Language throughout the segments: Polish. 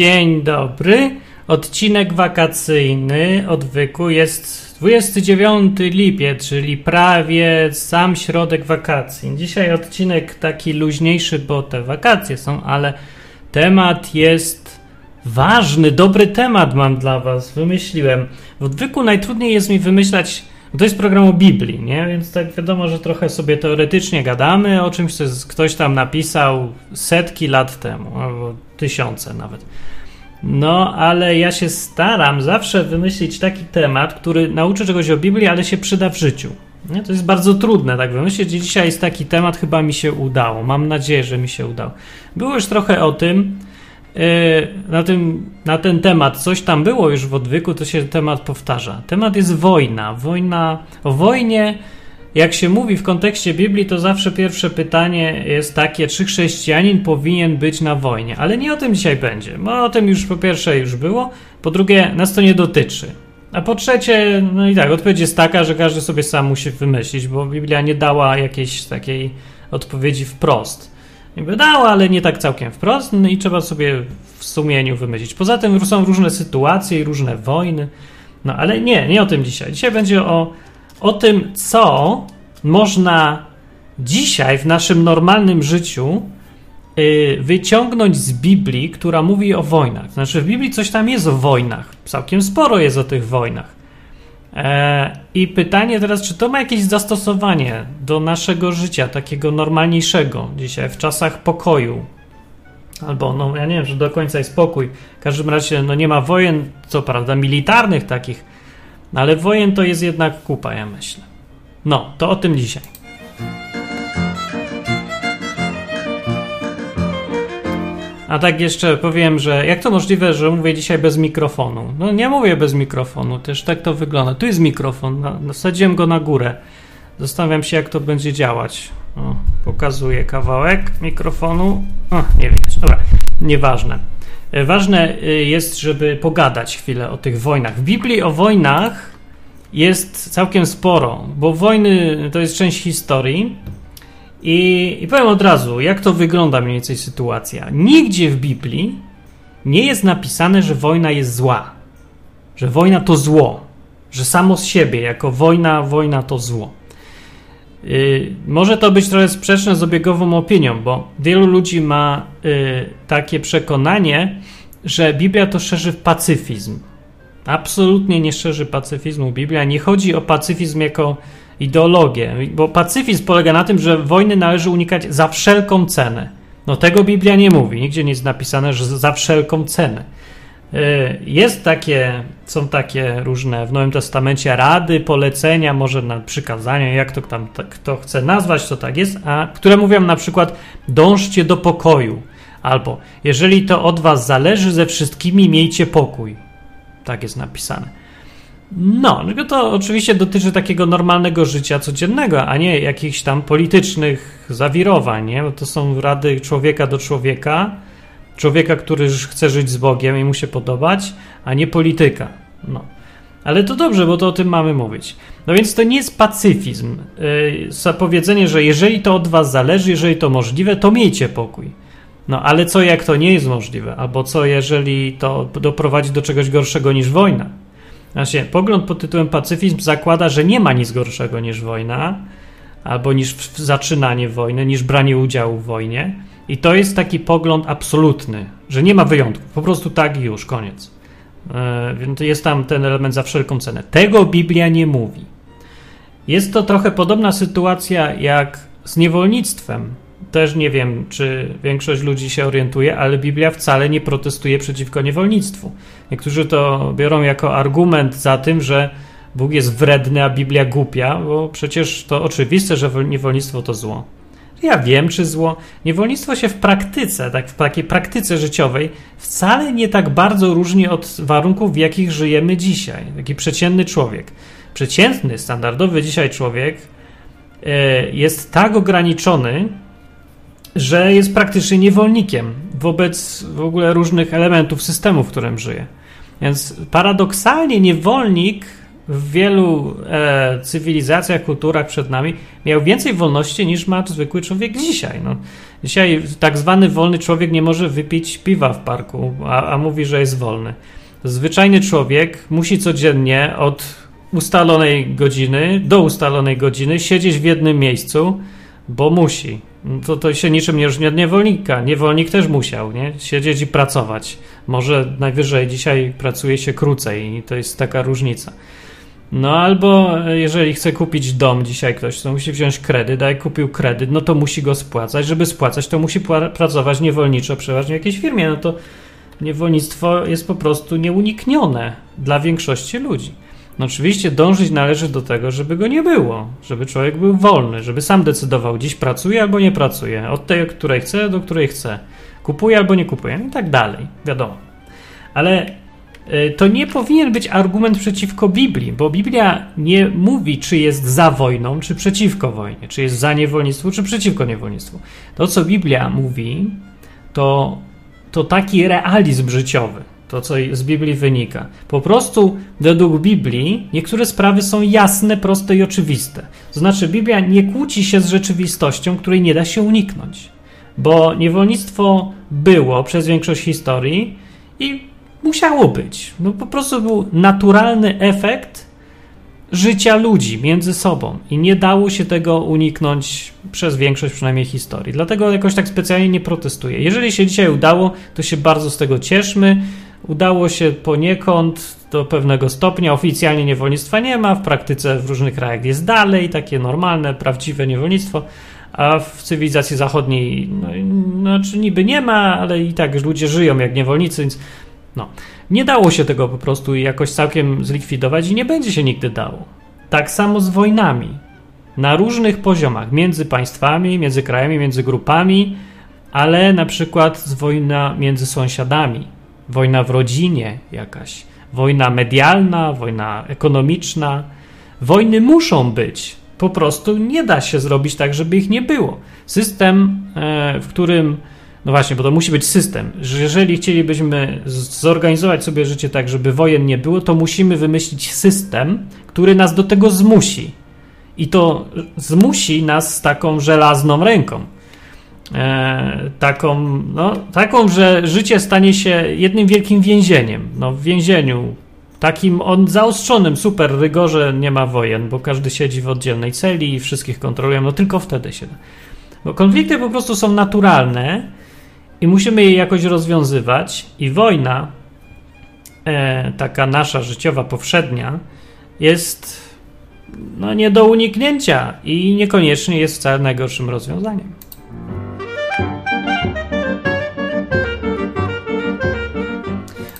Dzień dobry. Odcinek wakacyjny odwyku jest 29 lipiec, czyli prawie sam środek wakacji. Dzisiaj odcinek taki luźniejszy, bo te wakacje są, ale temat jest ważny, dobry temat mam dla Was. Wymyśliłem. W odwyku najtrudniej jest mi wymyślać. To jest program o Biblii, nie? Więc tak wiadomo, że trochę sobie teoretycznie gadamy o czymś, co ktoś tam napisał setki lat temu, albo tysiące nawet. No, ale ja się staram zawsze wymyślić taki temat, który nauczy czegoś o Biblii, ale się przyda w życiu. Nie? To jest bardzo trudne tak wymyślić. Dzisiaj jest taki temat, chyba mi się udało. Mam nadzieję, że mi się udało. Było już trochę o tym. Yy, na, tym, na ten temat coś tam było już w odwyku, to się temat powtarza. Temat jest wojna. Wojna o wojnie jak się mówi w kontekście Biblii, to zawsze pierwsze pytanie jest takie, czy chrześcijanin powinien być na wojnie. Ale nie o tym dzisiaj będzie, bo o tym już po pierwsze już było, po drugie nas to nie dotyczy. A po trzecie, no i tak, odpowiedź jest taka, że każdy sobie sam musi wymyślić, bo Biblia nie dała jakiejś takiej odpowiedzi wprost. Niby dała, ale nie tak całkiem wprost, no i trzeba sobie w sumieniu wymyślić. Poza tym są różne sytuacje i różne wojny. No ale nie, nie o tym dzisiaj. Dzisiaj będzie o o tym, co można dzisiaj w naszym normalnym życiu y, wyciągnąć z Biblii, która mówi o wojnach. Znaczy, w Biblii coś tam jest o wojnach. Całkiem sporo jest o tych wojnach. E, I pytanie teraz, czy to ma jakieś zastosowanie do naszego życia, takiego normalniejszego dzisiaj, w czasach pokoju? Albo, no, ja nie wiem, że do końca jest pokój. W każdym razie, no, nie ma wojen, co prawda, militarnych takich, ale wojen to jest jednak kupa, ja myślę. No, to o tym dzisiaj. A tak jeszcze powiem, że jak to możliwe, że mówię dzisiaj bez mikrofonu? No nie mówię bez mikrofonu, też tak to wygląda. Tu jest mikrofon, nasadziłem go na górę. Zastanawiam się, jak to będzie działać. O, pokazuję kawałek mikrofonu. O, nie widać. Dobra, nieważne. E, ważne e, jest, żeby pogadać chwilę o tych wojnach. W Biblii o wojnach jest całkiem sporo, bo wojny to jest część historii. I, I powiem od razu, jak to wygląda mniej więcej sytuacja. Nigdzie w Biblii nie jest napisane, że wojna jest zła, że wojna to zło, że samo z siebie, jako wojna, wojna to zło. Yy, może to być trochę sprzeczne z obiegową opinią, bo wielu ludzi ma yy, takie przekonanie, że Biblia to szerzy pacyfizm. Absolutnie nie szerzy pacyfizmu Biblia. Nie chodzi o pacyfizm jako ideologię, bo pacyfizm polega na tym, że wojny należy unikać za wszelką cenę. No tego Biblia nie mówi. Nigdzie nie jest napisane, że za wszelką cenę. Y, jest takie, są takie różne w Nowym Testamencie rady, polecenia, może na przykazania, jak to tam kto chce nazwać, to tak jest, a które mówią na przykład dążcie do pokoju, albo jeżeli to od was zależy, ze wszystkimi miejcie pokój. Tak jest napisane. No, tylko to oczywiście dotyczy takiego normalnego życia codziennego, a nie jakichś tam politycznych zawirowań, nie? Bo to są rady człowieka do człowieka, człowieka, który chce żyć z Bogiem i mu się podobać, a nie polityka. No. Ale to dobrze, bo to o tym mamy mówić. No więc to nie jest pacyfizm. Yy, powiedzenie, że jeżeli to od was zależy, jeżeli to możliwe, to miejcie pokój. No ale co jak to nie jest możliwe? Albo co jeżeli to doprowadzi do czegoś gorszego niż wojna? Właśnie, pogląd pod tytułem pacyfizm zakłada, że nie ma nic gorszego niż wojna, albo niż zaczynanie wojny, niż branie udziału w wojnie. I to jest taki pogląd absolutny, że nie ma wyjątków. Po prostu tak i już, koniec. E, więc jest tam ten element za wszelką cenę. Tego Biblia nie mówi. Jest to trochę podobna sytuacja jak z niewolnictwem. Też nie wiem, czy większość ludzi się orientuje, ale Biblia wcale nie protestuje przeciwko niewolnictwu. Niektórzy to biorą jako argument za tym, że Bóg jest wredny, a Biblia głupia, bo przecież to oczywiste, że niewolnictwo to zło. Ja wiem, czy zło. Niewolnictwo się w praktyce, tak w takiej praktyce życiowej, wcale nie tak bardzo różni od warunków, w jakich żyjemy dzisiaj. Taki przeciętny człowiek. Przeciętny, standardowy dzisiaj człowiek e, jest tak ograniczony, że jest praktycznie niewolnikiem wobec w ogóle różnych elementów systemu, w którym żyje. Więc paradoksalnie niewolnik w wielu e, cywilizacjach, kulturach przed nami miał więcej wolności niż ma zwykły człowiek dzisiaj. No, Dzisiaj tak zwany wolny człowiek nie może wypić piwa w parku, a, a mówi, że jest wolny. Zwyczajny człowiek musi codziennie od ustalonej godziny do ustalonej godziny siedzieć w jednym miejscu, bo musi. To, to się niczym nie różni od niewolnika. Niewolnik też musiał nie? siedzieć i pracować. Może najwyżej dzisiaj pracuje się krócej i to jest taka różnica. No albo jeżeli chce kupić dom dzisiaj ktoś, to musi wziąć kredyt, a jak kupił kredyt, no to musi go spłacać. Żeby spłacać, to musi pracować niewolniczo przeważnie w jakiejś firmie. No to niewolnictwo jest po prostu nieuniknione dla większości ludzi. No oczywiście dążyć należy do tego, żeby go nie było, żeby człowiek był wolny, żeby sam decydował, dziś pracuje albo nie pracuje, od tej, której chce, do której chce, kupuje albo nie kupuje i tak dalej, wiadomo. Ale y, to nie powinien być argument przeciwko Biblii, bo Biblia nie mówi, czy jest za wojną, czy przeciwko wojnie, czy jest za niewolnictwo, czy przeciwko niewolnictwu. To, co Biblia mówi, to, to taki realizm życiowy to co z Biblii wynika. Po prostu według Biblii niektóre sprawy są jasne, proste i oczywiste. To znaczy, Biblia nie kłóci się z rzeczywistością, której nie da się uniknąć. Bo niewolnictwo było przez większość historii i musiało być. No po prostu był naturalny efekt życia ludzi między sobą i nie dało się tego uniknąć przez większość przynajmniej historii. Dlatego jakoś tak specjalnie nie protestuję. Jeżeli się dzisiaj udało, to się bardzo z tego cieszmy. Udało się poniekąd do pewnego stopnia. Oficjalnie niewolnictwa nie ma, w praktyce w różnych krajach jest dalej takie normalne, prawdziwe niewolnictwo, a w cywilizacji zachodniej no, znaczy niby nie ma, ale i tak ludzie żyją jak niewolnicy, więc no, nie dało się tego po prostu jakoś całkiem zlikwidować i nie będzie się nigdy dało. Tak samo z wojnami. Na różnych poziomach, między państwami, między krajami, między grupami, ale na przykład z wojna między sąsiadami wojna w rodzinie jakaś, wojna medialna, wojna ekonomiczna. Wojny muszą być. Po prostu nie da się zrobić tak, żeby ich nie było. System, e, w którym, no właśnie, bo to musi być system, że jeżeli chcielibyśmy zorganizować sobie życie tak, żeby wojen nie było, to musimy wymyślić system, który nas do tego zmusi. I to zmusi nas z taką żelazną ręką e, taką, no, taką, że życie stanie się jednym wielkim więzieniem. No, w więzieniu takim on zaostrzonym, super rygorze nie ma wojen, bo każdy siedzi w oddzielnej celi i wszystkich kontrolują, no tylko wtedy się. Bo konflikty po prostu są naturalne i musimy je jakoś rozwiązywać i wojna, e, taka nasza życiowa, powszednia, jest no, nie do uniknięcia i niekoniecznie jest wcale najgorszym rozwiązaniem.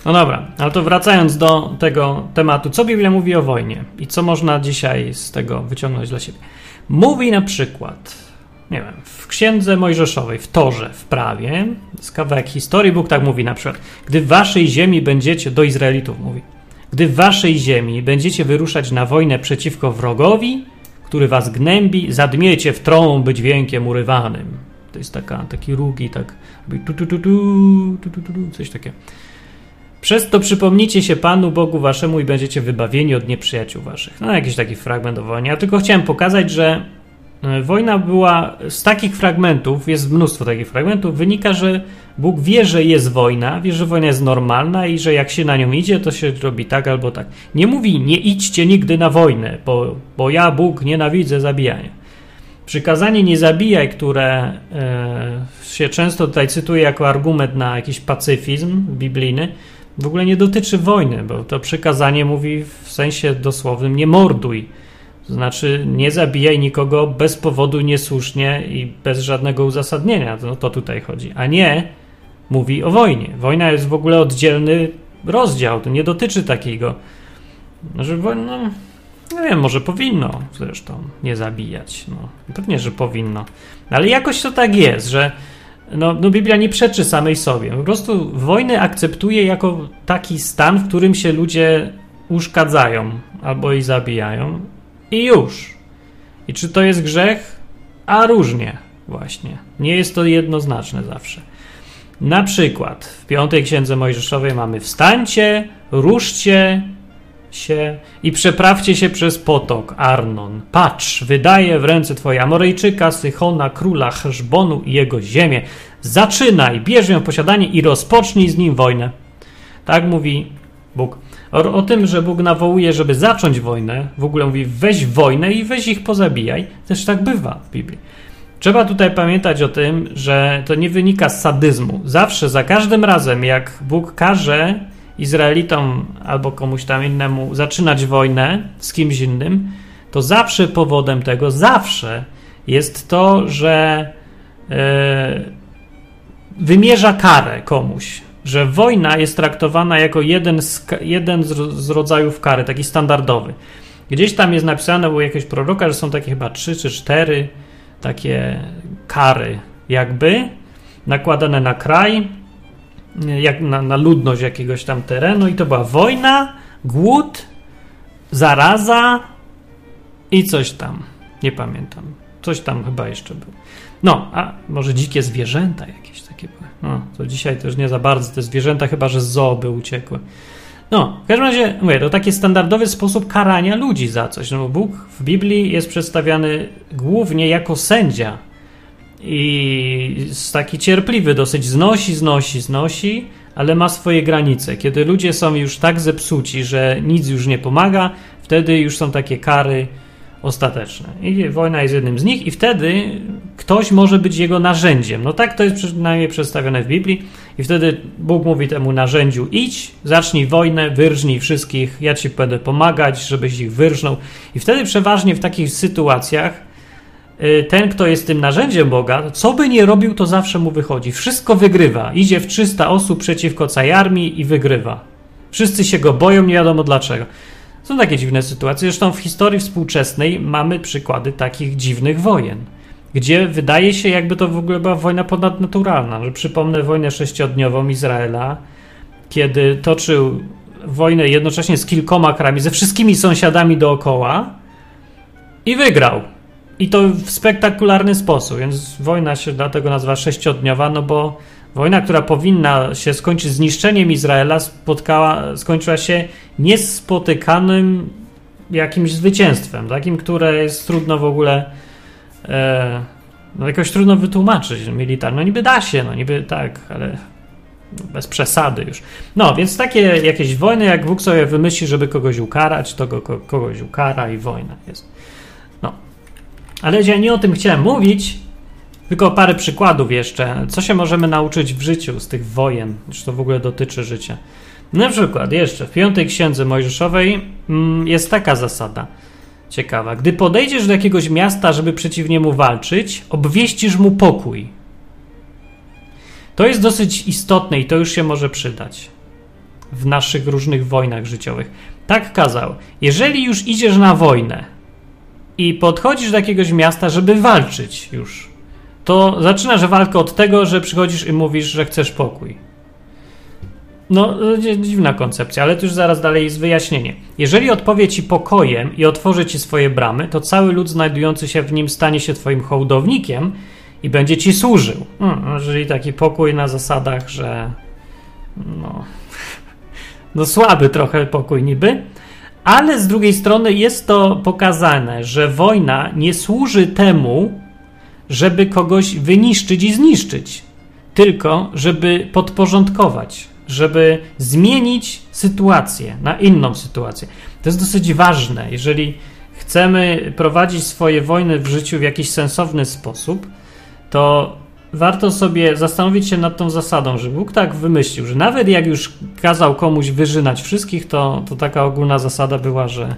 No dobra, ale to wracając do tego tematu, co Biblia mówi o wojnie i co można dzisiaj z tego wyciągnąć dla siebie. Mówi na przykład, nie wiem, w księdze Mojżeszowej, w Torze, w prawie, z kawałek historii, Bóg tak mówi na przykład, gdy w waszej ziemi będziecie, do Izraelitów mówi, gdy w waszej ziemi będziecie wyruszać na wojnę przeciwko wrogowi, który was gnębi, zadmiecie w trąby dźwiękiem urywanym. To jest taka, taki rugi, tak, tu, tu, tu, tu, tu, tu, tu, coś takiego. Przez to przypomnijcie się Panu Bogu waszemu i będziecie wybawieni od nieprzyjaciół waszych. No, jakiś taki fragment o wojnie. Ja tylko chciałem pokazać, że e, wojna była z takich fragmentów, jest mnóstwo takich fragmentów, wynika, że Bóg wie, że jest wojna, wie, że wojna jest normalna i że jak się na nią idzie, to się robi tak albo tak. Nie mówi, nie idźcie nigdy na wojnę, bo, bo ja, Bóg, nienawidzę zabijania. Przykazanie nie zabijaj, które e, się często tutaj cytuje jako argument na jakiś pacyfizm biblijny, w ogóle nie dotyczy wojny, bo to przykazanie mówi w sensie dosłownym nie morduj. To znaczy nie zabijaj nikogo bez powodu niesłusznie i bez żadnego uzasadnienia. No to tutaj chodzi. A nie mówi o wojnie. Wojna jest w ogóle oddzielny rozdział. To nie dotyczy takiego. Że no, nie wiem, może powinno zresztą nie zabijać. No, pewnie, że powinno. Ale jakoś to tak jest, że no, no Biblia nie przeczy samej sobie. Po prostu wojnę akceptuje jako taki stan, w którym się ludzie uszkadzają albo i zabijają i już. I czy to jest grzech? A różnie właśnie. Nie jest to jednoznaczne zawsze. Na przykład w piątej księdze Mojżeszowej mamy wstańcie, ruszcie się i przeprawcie się przez potok Arnon. Patrz, wydaje w ręce twoje Amorejczyka, Sychona, króla Heszbonu i jego ziemię. Zaczynaj, bierz ją w posiadanie i rozpocznij z nim wojnę. Tak mówi Bóg. O, o, tym, że Bóg nawołuje, żeby zacząć wojnę, w ogóle mówi weź wojnę i weź ich pozabijaj, też tak bywa w Biblii. Trzeba tutaj pamiętać o tym, że to nie wynika z sadyzmu. Zawsze, za każdym razem, jak Bóg każe Izraelitom albo komuś tam innemu zaczynać wojnę z kimś innym, to zawsze powodem tego, zawsze jest to, że yy, wymierza karę komuś. Że wojna jest traktowana jako jeden z, jeden z, rodzajów kary, taki standardowy. Gdzieś tam jest napisane u jakiegoś proroka, że są takie chyba trzy czy cztery takie kary, jakby nakładane na kraj, jak na, na ludność jakiegoś tam terenu, i to była wojna, głód, zaraza i coś tam. Nie pamiętam. Coś tam chyba jeszcze było. No, a może dzikie zwierzęta jakieś takie były. No, to dzisiaj też nie za bardzo. Te zwierzęta chyba, że z zoo by uciekły. No, w każdym razie, mówię, to taki standardowy sposób karania ludzi za coś. No bo Bóg w Biblii jest przedstawiany głównie jako sędzia i jest taki cierpliwy, dosyć znosi, znosi, znosi, ale ma swoje granice. Kiedy ludzie są już tak zepsuci, że nic już nie pomaga, wtedy już są takie kary ostateczne. I wojna jest jednym z nich, i wtedy ktoś może być jego narzędziem. No tak to jest przynajmniej przedstawione w Biblii. I wtedy Bóg mówi temu narzędziu: idź, zacznij wojnę, wyrżnij wszystkich, ja ci będę pomagać, żebyś ich wyrżnął. I wtedy przeważnie w takich sytuacjach ten, kto jest tym narzędziem Boga, co by nie robił, to zawsze mu wychodzi. Wszystko wygrywa. Idzie w 300 osób przeciwko całej armii i wygrywa. Wszyscy się go boją, nie wiadomo dlaczego. Są takie dziwne sytuacje. Zresztą w historii współczesnej mamy przykłady takich dziwnych wojen, gdzie wydaje się, jakby to w ogóle była wojna ponadnaturalna. Że przypomnę wojnę sześciodniową Izraela, kiedy toczył wojnę jednocześnie z kilkoma krajami, ze wszystkimi sąsiadami dookoła i wygrał. I to w spektakularny sposób, więc wojna się dlatego nazywa sześciodniowa, no bo Wojna, która powinna się skończyć zniszczeniem Izraela, spotkała, skończyła się niespotykanym jakimś zwycięstwem, takim, które jest trudno w ogóle e, no jakoś trudno wytłumaczyć militarnie. No niby da się, no niby tak, ale bez przesady już. No, więc takie jakieś wojny, jak Bóg sobie wymyśli, żeby kogoś ukarać, to go, kogoś ukara i wojna jest. Ale ja nie o tym chciałem mówić, tylko parę przykładów jeszcze. Co się możemy nauczyć w życiu z tych wojen, czy to w ogóle dotyczy życia? Na przykład jeszcze w piątej księdze Mojżeszowej mm, jest taka zasada. Ciekawa. Gdy podejdziesz do jakiegoś miasta, żeby przeciw niemu walczyć, obwieścisz mu pokój. To jest dosyć istotne i to już się może przydać w naszych różnych wojnach życiowych. Tak kazał. Jeżeli już idziesz na wojnę i podchodzisz do jakiegoś miasta, żeby walczyć już, to zaczynasz walkę od tego, że przychodzisz i mówisz, że chcesz pokój. No, dziwna koncepcja, ale to już zaraz dalej jest wyjaśnienie. Jeżeli odpowie ci pokojem i otworzy ci swoje bramy, to cały lud znajdujący się w nim stanie się twoim hołdownikiem i będzie ci służył. Hmm, jeżeli taki pokój na zasadach, że no, no słaby trochę pokój niby, ale z drugiej strony jest to pokazane, że wojna nie służy temu, żeby kogoś wyniszczyć i zniszczyć, tylko żeby podporządkować, żeby zmienić sytuację na inną sytuację. To jest dosyć ważne. Jeżeli chcemy prowadzić swoje wojny w życiu w jakiś sensowny sposób, to warto sobie zastanowić się nad tą zasadą, że Bóg tak wymyślił, że nawet jak już kazał komuś wyżynać wszystkich, to, to taka ogólna zasada była, że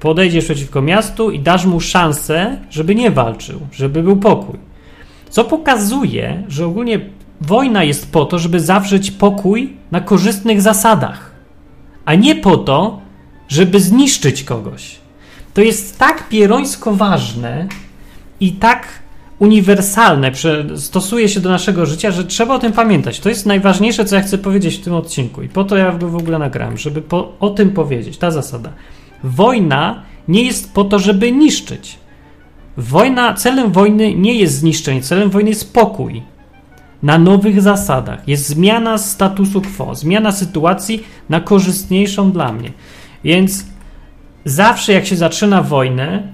podejdziesz przeciwko miastu i dasz mu szansę, żeby nie walczył, żeby był pokój. Co pokazuje, że ogólnie wojna jest po to, żeby zawrzeć pokój na korzystnych zasadach, a nie po to, żeby zniszczyć kogoś. To jest tak pierońsko ważne i tak uniwersalne, stosuje się do naszego życia, że trzeba o tym pamiętać. To jest najważniejsze, co ja chcę powiedzieć w tym odcinku. I po to ja go w ogóle nagrałem, żeby po, o tym powiedzieć. Ta zasada. Wojna nie jest po to, żeby niszczyć. Wojna, celem wojny nie jest zniszczenie, celem wojny jest pokój. Na nowych zasadach. Jest zmiana statusu quo, zmiana sytuacji na korzystniejszą dla mnie. Więc zawsze jak się zaczyna wojnę,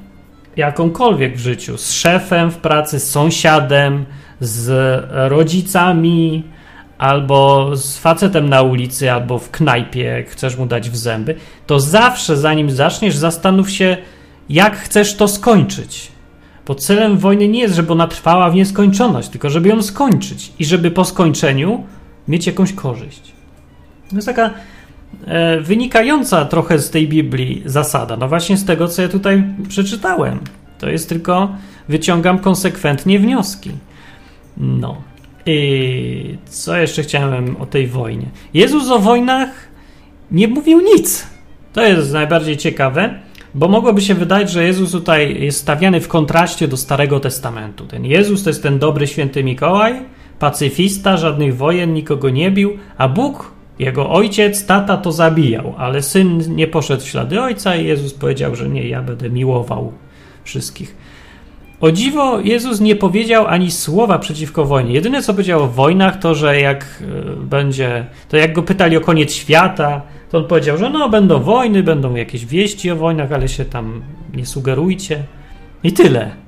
jakąkolwiek w życiu, z szefem w pracy, z sąsiadem, z rodzicami, albo z facetem na ulicy, albo w knajpie, jak chcesz mu dać w zęby, to zawsze zanim zaczniesz, zastanów się, jak chcesz to skończyć. Bo celem wojny nie jest, żeby ona trwała w nieskończoność, tylko żeby ją skończyć i żeby po skończeniu mieć jakąś korzyść. To jest taka wynikająca trochę z tej Biblii zasada. No właśnie z tego, co ja tutaj przeczytałem. To jest tylko wyciągam konsekwentnie wnioski. No. I co jeszcze chciałem o tej wojnie? Jezus o wojnach nie mówił nic. To jest najbardziej ciekawe, bo mogłoby się wydać, że Jezus tutaj jest stawiany w kontraście do Starego Testamentu. Ten Jezus to jest ten dobry święty Mikołaj, pacyfista, żadnych wojen, nikogo nie bił, a Bóg, jego ojciec, tata to zabijał, ale syn nie poszedł w ślady ojca i Jezus powiedział, że nie, ja będę miłował wszystkich. O dziwo, Jezus nie powiedział ani słowa przeciwko wojnie. Jedyne, co powiedział o wojnach, to, że jak e, będzie, to jak go pytali o koniec świata, to on powiedział, że no, będą wojny, będą jakieś wieści o wojnach, ale się tam nie sugerujcie. I tyle.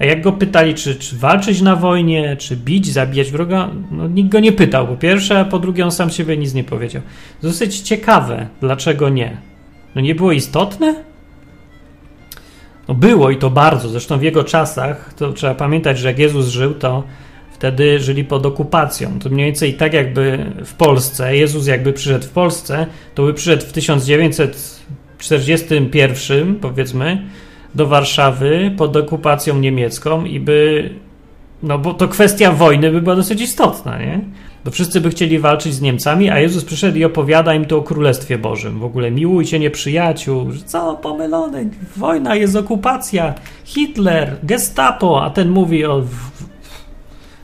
A jak go pytali, czy, czy walczyć na wojnie, czy bić, zabijać wroga, no nikt go nie pytał, po pierwsze, a po drugie on sam siebie nic nie powiedział. Dosyć ciekawe, dlaczego nie. No nie było istotne? No było i to bardzo. Zresztą w jego czasach, to trzeba pamiętać, że jak Jezus żył, to wtedy żyli pod okupacją. To mniej więcej tak jakby w Polsce, Jezus jakby przyszedł w Polsce, to by przyszedł w 1941, powiedzmy, do Warszawy pod okupacją niemiecką i by, no bo to kwestia wojny by była dosyć istotna, nie? Bo wszyscy by chcieli walczyć z Niemcami, a Jezus przyszedł i opowiada im to o Królestwie Bożym. W ogóle miłujcie nieprzyjaciół, co, pomylone, wojna jest okupacja, Hitler, gestapo, a ten mówi o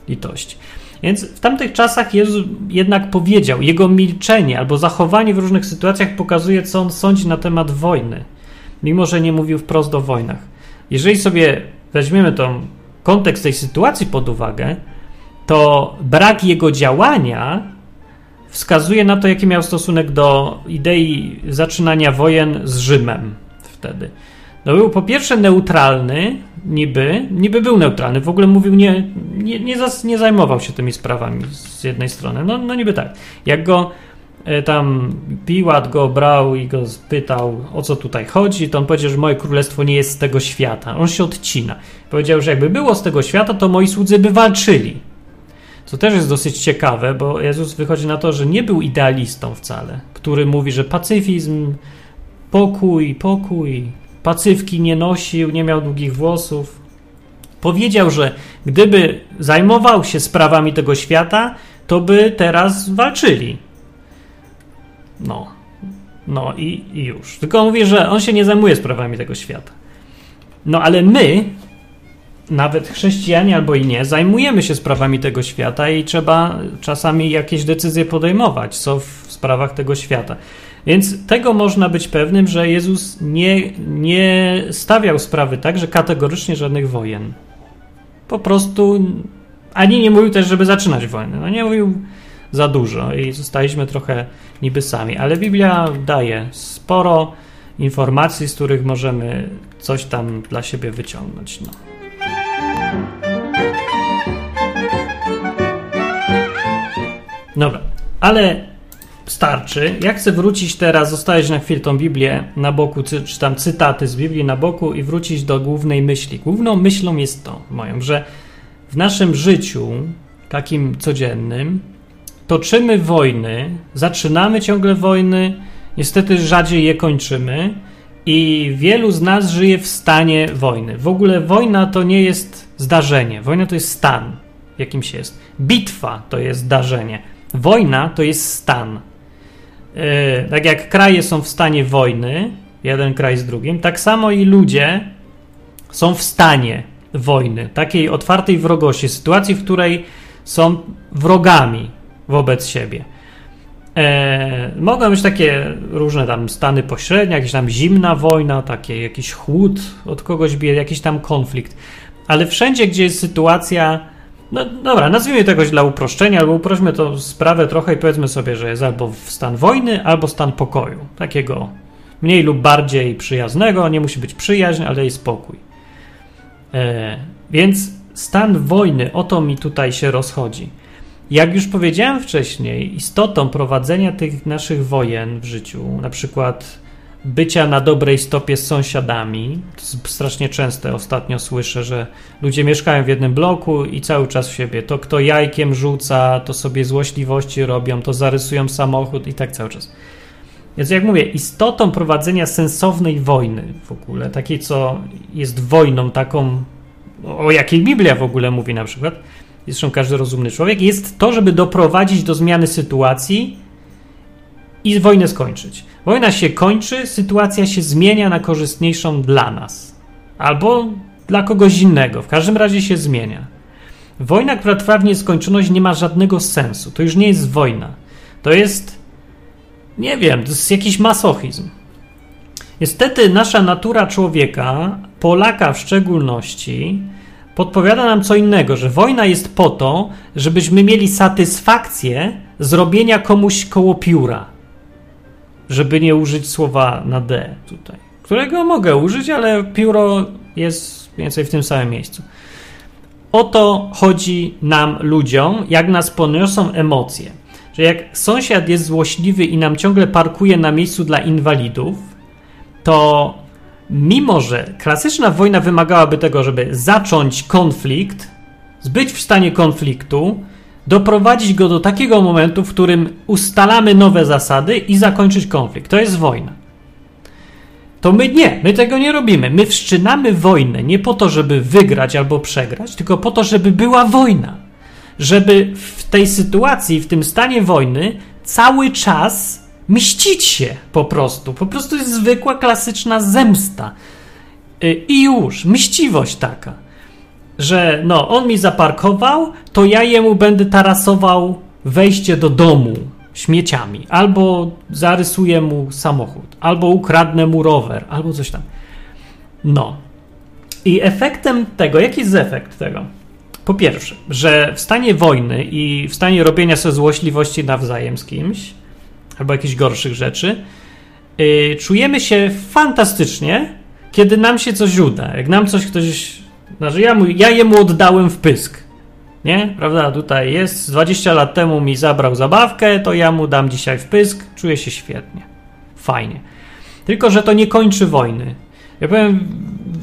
litości. Więc w tamtych czasach Jezus jednak powiedział, jego milczenie albo zachowanie w różnych sytuacjach pokazuje, co on sądzi na temat wojny, mimo że nie mówił wprost o wojnach. Jeżeli sobie weźmiemy tą kontekst tej sytuacji pod uwagę, to brak jego działania wskazuje na to, jaki miał stosunek do idei zaczynania wojen z Rzymem wtedy. No był po pierwsze neutralny, niby, niby był neutralny, w ogóle mówił, nie, nie, nie, nie zajmował się tymi sprawami z jednej strony. No, no niby tak. Jak go tam Piłat go brał i go spytał, o co tutaj chodzi, to on powiedział, że moje królestwo nie jest z tego świata. On się odcina. Powiedział, że jakby było z tego świata, to moi słudzy by walczyli. Co też jest dosyć ciekawe, bo Jezus wychodzi na to, że nie był idealistą wcale, który mówi, że pacyfizm, pokój, pokój, pacywki nie nosił, nie miał długich włosów. Powiedział, że gdyby zajmował się sprawami tego świata, to by teraz walczyli. No, no i, i już. Tylko on mówi, że on się nie zajmuje sprawami tego świata. No ale my, nawet chrześcijanie albo i nie, zajmujemy się sprawami tego świata i trzeba czasami jakieś decyzje podejmować, co w sprawach tego świata. Więc tego można być pewnym, że Jezus nie, nie stawiał sprawy tak, że kategorycznie żadnych wojen. Po prostu ani nie mówił też, żeby zaczynać wojnę. No nie mówił za dużo i zostaliśmy trochę niby sami. Ale Biblia daje sporo informacji, z których możemy coś tam dla siebie wyciągnąć. No. Dobra, ale starczy. Ja chcę wrócić teraz, zostawić na chwilę tą Biblię na boku, czy tam cytaty z Biblii na boku i wrócić do głównej myśli. Główną myślą jest to, moją, że w naszym życiu, takim codziennym, toczymy wojny, zaczynamy ciągle wojny, niestety rzadziej je kończymy i wielu z nas żyje w stanie wojny. W ogóle wojna to nie jest zdarzenie, wojna to jest stan, jakimś jest. Bitwa to jest zdarzenie. Wojna to jest stan. E, tak jak kraje są w stanie wojny, jeden kraj z drugim, tak samo i ludzie są w stanie wojny, takiej otwartej wrogości, sytuacji, w której są wrogami wobec siebie. E, mogą być takie różne tam stany pośrednie, jakaś tam zimna wojna, takie jakiś chłód od kogoś bije, jakiś tam konflikt. Ale wszędzie, gdzie jest sytuacja no dobra, nazwijmy to jakoś dla uproszczenia, albo uprośmy tę sprawę trochę i powiedzmy sobie, że jest albo stan wojny, albo stan pokoju. Takiego Mniej lub bardziej przyjaznego, nie musi być przyjaźń, ale i spokój. E, więc stan wojny, o to mi tutaj się rozchodzi. Jak już powiedziałem wcześniej, istotą prowadzenia tych naszych wojen w życiu, na przykład bycia na dobrej stopie z sąsiadami, to strasznie częste ostatnio słyszę, że ludzie mieszkają w jednym bloku i cały czas w siebie. To kto jajkiem rzuca, to sobie złośliwości robią, to zarysują samochód i tak cały czas. Więc jak mówię, istotą prowadzenia sensownej wojny w ogóle, takiej co jest wojną taką, o jakiej Biblia w ogóle mówi na przykład, zresztą każdy rozumny człowiek, jest to, żeby doprowadzić do zmiany sytuacji i wojnę skończyć. Wojna się kończy, sytuacja się zmienia na korzystniejszą dla nas albo dla kogoś innego. W każdym razie się zmienia. Wojna, która trwa w nieskończoność, nie ma żadnego sensu. To już nie jest wojna. To jest, nie wiem, to jest jakiś masochizm. Niestety, nasza natura człowieka, Polaka w szczególności, podpowiada nam co innego, że wojna jest po to, żebyśmy mieli satysfakcję zrobienia komuś koło pióra. Żeby nie użyć słowa na D tutaj, którego mogę użyć, ale pióro jest mniej więcej w tym samym miejscu. O to chodzi nam, ludziom, jak nas poniosą emocje. Że jak sąsiad jest złośliwy i nam ciągle parkuje na miejscu dla inwalidów, to mimo że klasyczna wojna wymagałaby tego, żeby zacząć konflikt, być w stanie konfliktu, doprowadzić go do takiego momentu, w którym ustalamy nowe zasady i zakończyć konflikt. To jest wojna. To my nie, my tego nie robimy. My wszczynamy wojnę nie po to, żeby wygrać albo przegrać, tylko po to, żeby była wojna. Żeby w tej sytuacji, w tym stanie wojny, cały czas mścić się po prostu. Po prostu jest zwykła, klasyczna zemsta. Y, I już, mściwość taka, że no, on mi zaparkował, to ja jemu będę tarasował wejście do domu śmieciami, albo zarysuję mu samochód, albo ukradnę mu rower, albo coś tam. No. I efektem tego, jaki jest efekt tego? Po pierwsze, że w stanie wojny i w stanie robienia sobie złośliwości nawzajem z kimś, albo jakichś gorszych rzeczy, yy, czujemy się fantastycznie, kiedy nam się coś uda. Jak nam coś ktoś. Znaczy, ja, mu, ja jemu oddałem w pysk. Nie? Prawda? Tutaj jest. 20 lat temu mi zabrał zabawkę, to ja mu dam dzisiaj w pysk. Czuję się świetnie. Fajnie. Tylko, że to nie kończy wojny. Ja powiem,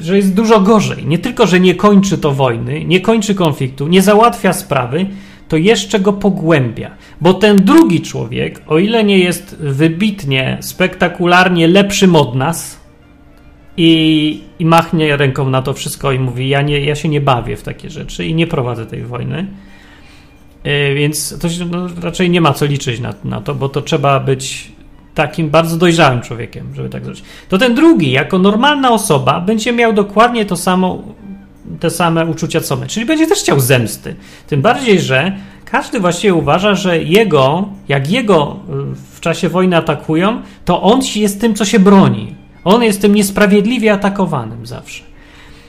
że jest dużo gorzej. Nie tylko, że nie kończy to wojny, nie kończy konfliktu, nie załatwia sprawy, to jeszcze go pogłębia. Bo ten drugi człowiek, o ile nie jest wybitnie, spektakularnie lepszym od nas i, i machnie ręką na to wszystko i mówi: ja, nie, ja się nie bawię w takie rzeczy i nie prowadzę tej wojny. Yy, więc to się, no, raczej nie ma co liczyć na, na to, bo to trzeba być takim bardzo dojrzałym człowiekiem, żeby tak zrobić. To ten drugi, jako normalna osoba, będzie miał dokładnie to samo te same uczucia co my, czyli będzie też chciał zemsty. Tym bardziej, że każdy właściwie uważa, że jego, jak jego y, w czasie wojny atakują, to on jest tym, co się broni. On jest tym niesprawiedliwie atakowanym zawsze.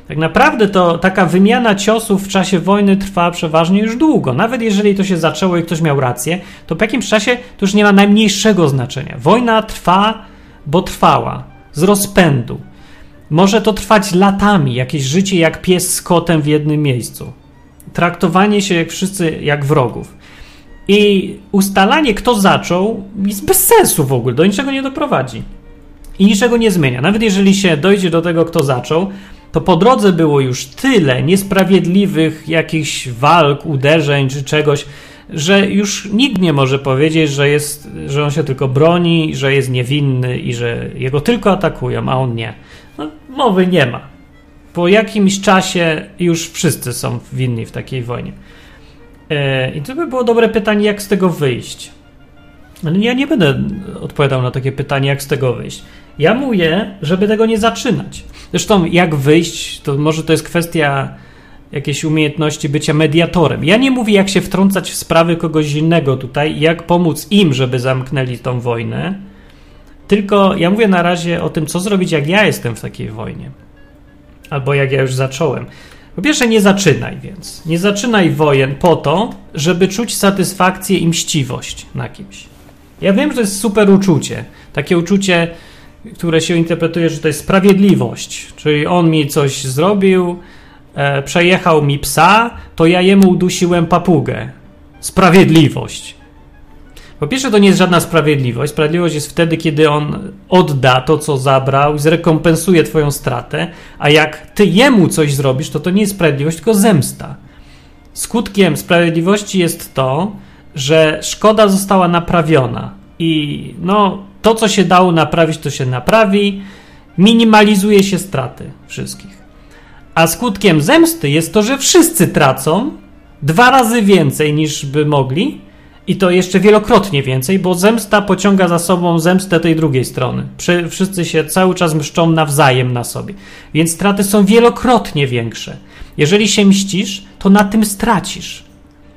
Tak naprawdę to taka wymiana ciosów w czasie wojny trwa przeważnie już długo. Nawet jeżeli to się zaczęło i ktoś miał rację, to po jakimś czasie to już nie ma najmniejszego znaczenia. Wojna trwa, bo trwała, z rozpędu. Może to trwać latami, jakieś życie jak pies z kotem w jednym miejscu. Traktowanie się jak wszyscy jak wrogów. I ustalanie, kto zaczął, jest bez sensu w ogóle, do niczego nie doprowadzi. I niczego nie zmienia. Nawet jeżeli się dojdzie do tego, kto zaczął, to po drodze było już tyle niesprawiedliwych jakichś walk, uderzeń czy czegoś, że już nikt nie może powiedzieć, że, jest, że on się tylko broni, że jest niewinny i że jego tylko atakują, a on nie. No, mowy nie ma. Po jakimś czasie już wszyscy są winni w takiej wojnie. E, I to by było dobre pytanie, jak z tego wyjść. Ale ja nie będę odpowiadał na takie pytanie, jak z tego wyjść. Ja mówię, żeby tego nie zaczynać. Zresztą, jak wyjść, to może to jest kwestia jakiejś umiejętności bycia mediatorem. Ja nie mówię, jak się wtrącać w sprawy kogoś innego tutaj, jak pomóc im, żeby zamknęli tą wojnę tylko ja mówię na razie o tym, co zrobić, jak ja jestem w takiej wojnie. Albo jak ja już zacząłem. Po pierwsze, nie zaczynaj więc. Nie zaczynaj wojen po to, żeby czuć satysfakcję i mściwość na kimś. Ja wiem, że to jest super uczucie. Takie uczucie, które się interpretuje, że to jest sprawiedliwość, czyli on mi coś zrobił, e, przejechał mi psa, to ja jemu udusiłem papugę. Sprawiedliwość. Po pierwsze, to nie jest żadna sprawiedliwość. Sprawiedliwość jest wtedy, kiedy on odda to, co zabrał i zrekompensuje Twoją stratę, a jak Ty jemu coś zrobisz, to to nie jest sprawiedliwość, tylko zemsta. Skutkiem sprawiedliwości jest to, że szkoda została naprawiona i no, to, co się dało naprawić, to się naprawi, minimalizuje się straty wszystkich. A skutkiem zemsty jest to, że wszyscy tracą dwa razy więcej niż by mogli i to jeszcze wielokrotnie więcej, bo zemsta pociąga za sobą zemstę tej drugiej strony. Wszyscy się cały czas mszczą nawzajem na sobie, więc straty są wielokrotnie większe. Jeżeli się mścisz, to na tym stracisz,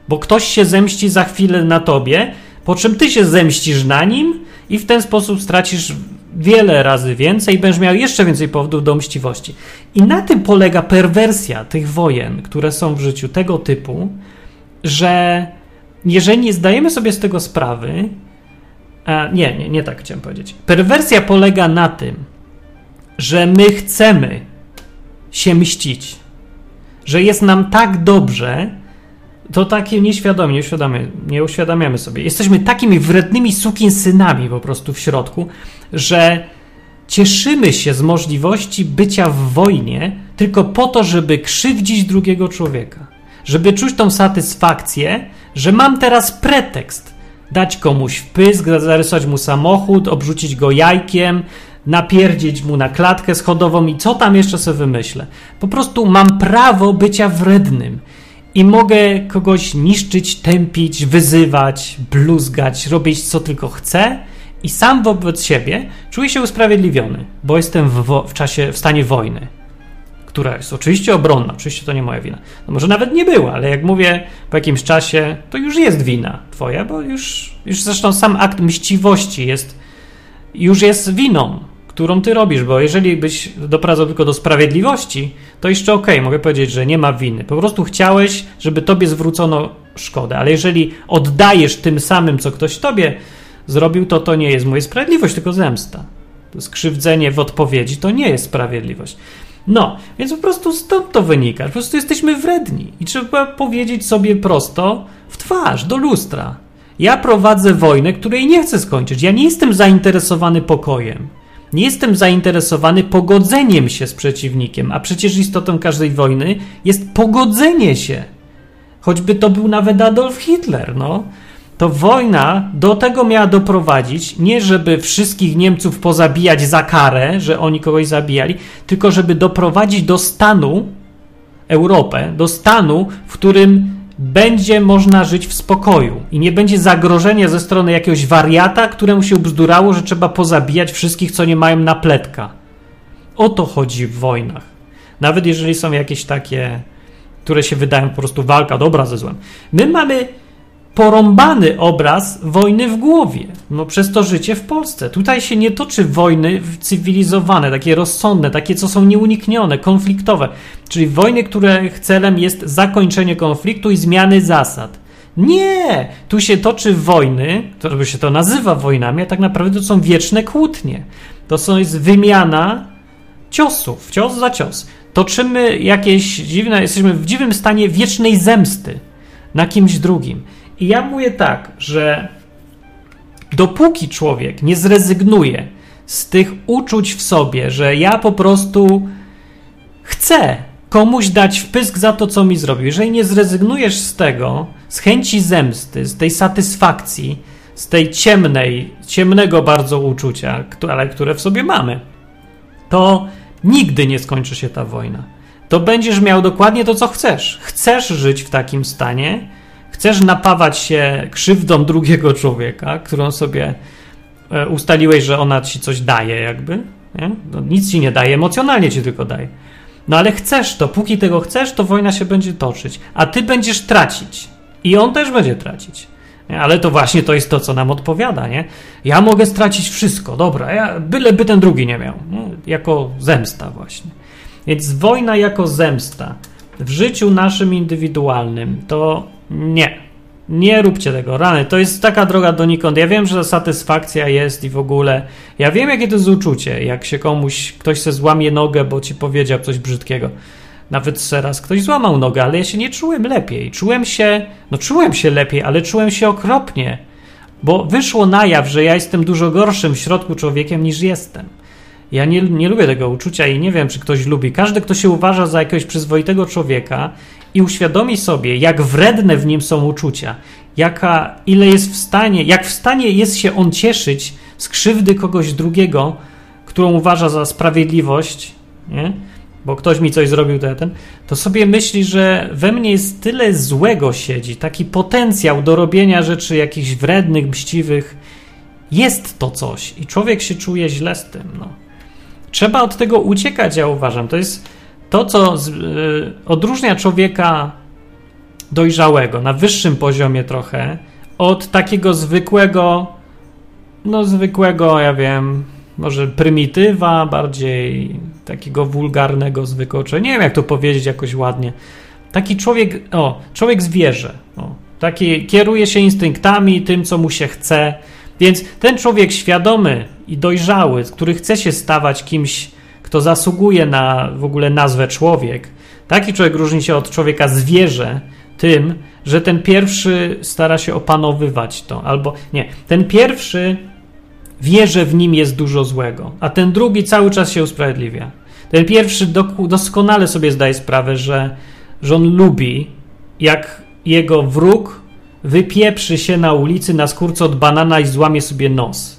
bo ktoś się zemści za chwilę na tobie, po czym ty się zemścisz na nim i w ten sposób stracisz wiele razy więcej i będziesz miał jeszcze więcej powodów do mściwości. I na tym polega perwersja tych wojen, które są w życiu tego typu, że jeżeli nie zdajemy sobie z tego sprawy, a nie, nie, nie tak chciałem powiedzieć. Perwersja polega na tym, że my chcemy się mścić, że jest nam tak dobrze, to takie nieświadomie, nie, uświadamiamy, nie uświadamiamy sobie. Jesteśmy takimi wrednymi synami po prostu w środku, że cieszymy się z możliwości bycia w wojnie tylko po to, żeby krzywdzić drugiego człowieka. Żeby czuć tą satysfakcję, że mam teraz pretekst dać komuś wpysk, zarysować mu samochód, obrzucić go jajkiem, napierdzieć mu na klatkę schodową i co tam jeszcze sobie wymyślę. Po prostu mam prawo bycia wrednym i mogę kogoś niszczyć, tępić, wyzywać, bluzgać, robić co tylko chcę i sam wobec siebie czuję się usprawiedliwiony, bo jestem w, w czasie, w stanie wojny która jest oczywiście obronna, oczywiście to nie moja wina. No może nawet nie była, ale jak mówię po jakimś czasie, to już jest wina twoja, bo już, już zresztą sam akt mściwości jest, już jest winą, którą ty robisz, bo jeżeli byś doprowadzał tylko do sprawiedliwości, to jeszcze okej, okay, mogę powiedzieć, że nie ma winy. Po prostu chciałeś, żeby tobie zwrócono szkodę, ale jeżeli oddajesz tym samym, co ktoś tobie zrobił, to to nie jest moja sprawiedliwość, tylko zemsta. To skrzywdzenie w odpowiedzi to nie jest sprawiedliwość. No, więc po prostu stąd to wynika. Po prostu jesteśmy wredni i trzeba powiedzieć sobie prosto w twarz, do lustra. Ja prowadzę wojnę, której nie chcę skończyć. Ja nie jestem zainteresowany pokojem. Nie jestem zainteresowany pogodzeniem się z przeciwnikiem, a przecież istotą każdej wojny jest pogodzenie się. Choćby to był nawet Adolf Hitler, no to wojna do tego miała doprowadzić, nie żeby wszystkich Niemców pozabijać za karę, że oni kogoś zabijali, tylko żeby doprowadzić do stanu, Europę, do stanu, w którym będzie można żyć w spokoju i nie będzie zagrożenia ze strony jakiegoś wariata, któremu się bzdurało, że trzeba pozabijać wszystkich, co nie mają napletka. O to chodzi w wojnach. Nawet jeżeli są jakieś takie, które się wydają po prostu walka dobra ze złem. My mamy porąbany obraz wojny w głowie, no przez to życie w Polsce. Tutaj się nie toczy wojny cywilizowane, takie rozsądne, takie, co są nieuniknione, konfliktowe, czyli wojny, których celem jest zakończenie konfliktu i zmiany zasad. Nie! Tu się toczy wojny, to by się to nazywa wojnami, a tak naprawdę to są wieczne kłótnie. To są, jest wymiana ciosów, cios za cios. Toczymy jakieś dziwne, jesteśmy w dziwnym stanie wiecznej zemsty na kimś drugim. I ja mówię tak, że dopóki człowiek nie zrezygnuje z tych uczuć w sobie, że ja po prostu chcę komuś dać wpysk za to, co mi zrobił, jeżeli nie zrezygnujesz z tego, z chęci zemsty, z tej satysfakcji, z tej ciemnej, ciemnego bardzo uczucia, ale które w sobie mamy, to nigdy nie skończy się ta wojna. To będziesz miał dokładnie to, co chcesz. Chcesz żyć w takim stanie, chcesz napawać się krzywdą drugiego człowieka, którą sobie e, ustaliłeś, że ona ci coś daje, jakby. No, nic ci nie daje, emocjonalnie ci tylko daje. No ale chcesz to, póki tego chcesz, to wojna się będzie toczyć, a ty będziesz tracić. I on też będzie tracić. Ale to właśnie to jest to, co nam odpowiada, nie? Ja mogę stracić wszystko, dobra, ja, byleby ten drugi nie miał. Nie? Jako zemsta właśnie. Więc wojna jako zemsta w życiu naszym indywidualnym to nie. Nie róbcie tego, rany. To jest taka droga donikąd. Ja wiem, że satysfakcja jest i w ogóle. Ja wiem, jakie to jest uczucie, jak się komuś, ktoś se złamie nogę, bo ci powiedział coś brzydkiego. Nawet teraz ktoś złamał nogę, ale ja się nie czułem lepiej. Czułem się, no czułem się lepiej, ale czułem się okropnie, bo wyszło na jaw, że ja jestem dużo gorszym w środku człowiekiem niż jestem. Ja nie, nie lubię tego uczucia i nie wiem, czy ktoś lubi. Każdy, kto się uważa za jakiegoś przyzwoitego człowieka i uświadomi sobie, jak wredne w nim są uczucia, jaka, ile jest w stanie, jak w stanie jest się on cieszyć z krzywdy kogoś drugiego, którą uważa za sprawiedliwość, nie? bo ktoś mi coś zrobił, to ten, to sobie myśli, że we mnie jest tyle złego siedzi, taki potencjał do robienia rzeczy jakichś wrednych, mściwych. Jest to coś i człowiek się czuje źle z tym. No. Trzeba od tego uciekać, ja uważam. To jest to, co z, y, odróżnia człowieka dojrzałego na wyższym poziomie trochę od takiego zwykłego, no zwykłego, ja wiem, może prymitywa, bardziej takiego wulgarnego, zwykłego, nie wiem jak to powiedzieć jakoś ładnie. Taki człowiek, o, człowiek zwierzę, o, taki kieruje się instynktami, tym, co mu się chce, więc ten człowiek świadomy i dojrzały, który chce się stawać kimś, kto zasługuje na w ogóle nazwę człowiek, taki człowiek różni się od człowieka zwierzę tym, że ten pierwszy stara się opanowywać to, albo nie, ten pierwszy wie, że w nim jest dużo złego, a ten drugi cały czas się usprawiedliwia. Ten pierwszy doskonale sobie zdaje sprawę, że, że on lubi, jak jego wróg wypieprzy się na ulicy na skórce od banana i złamie sobie nos.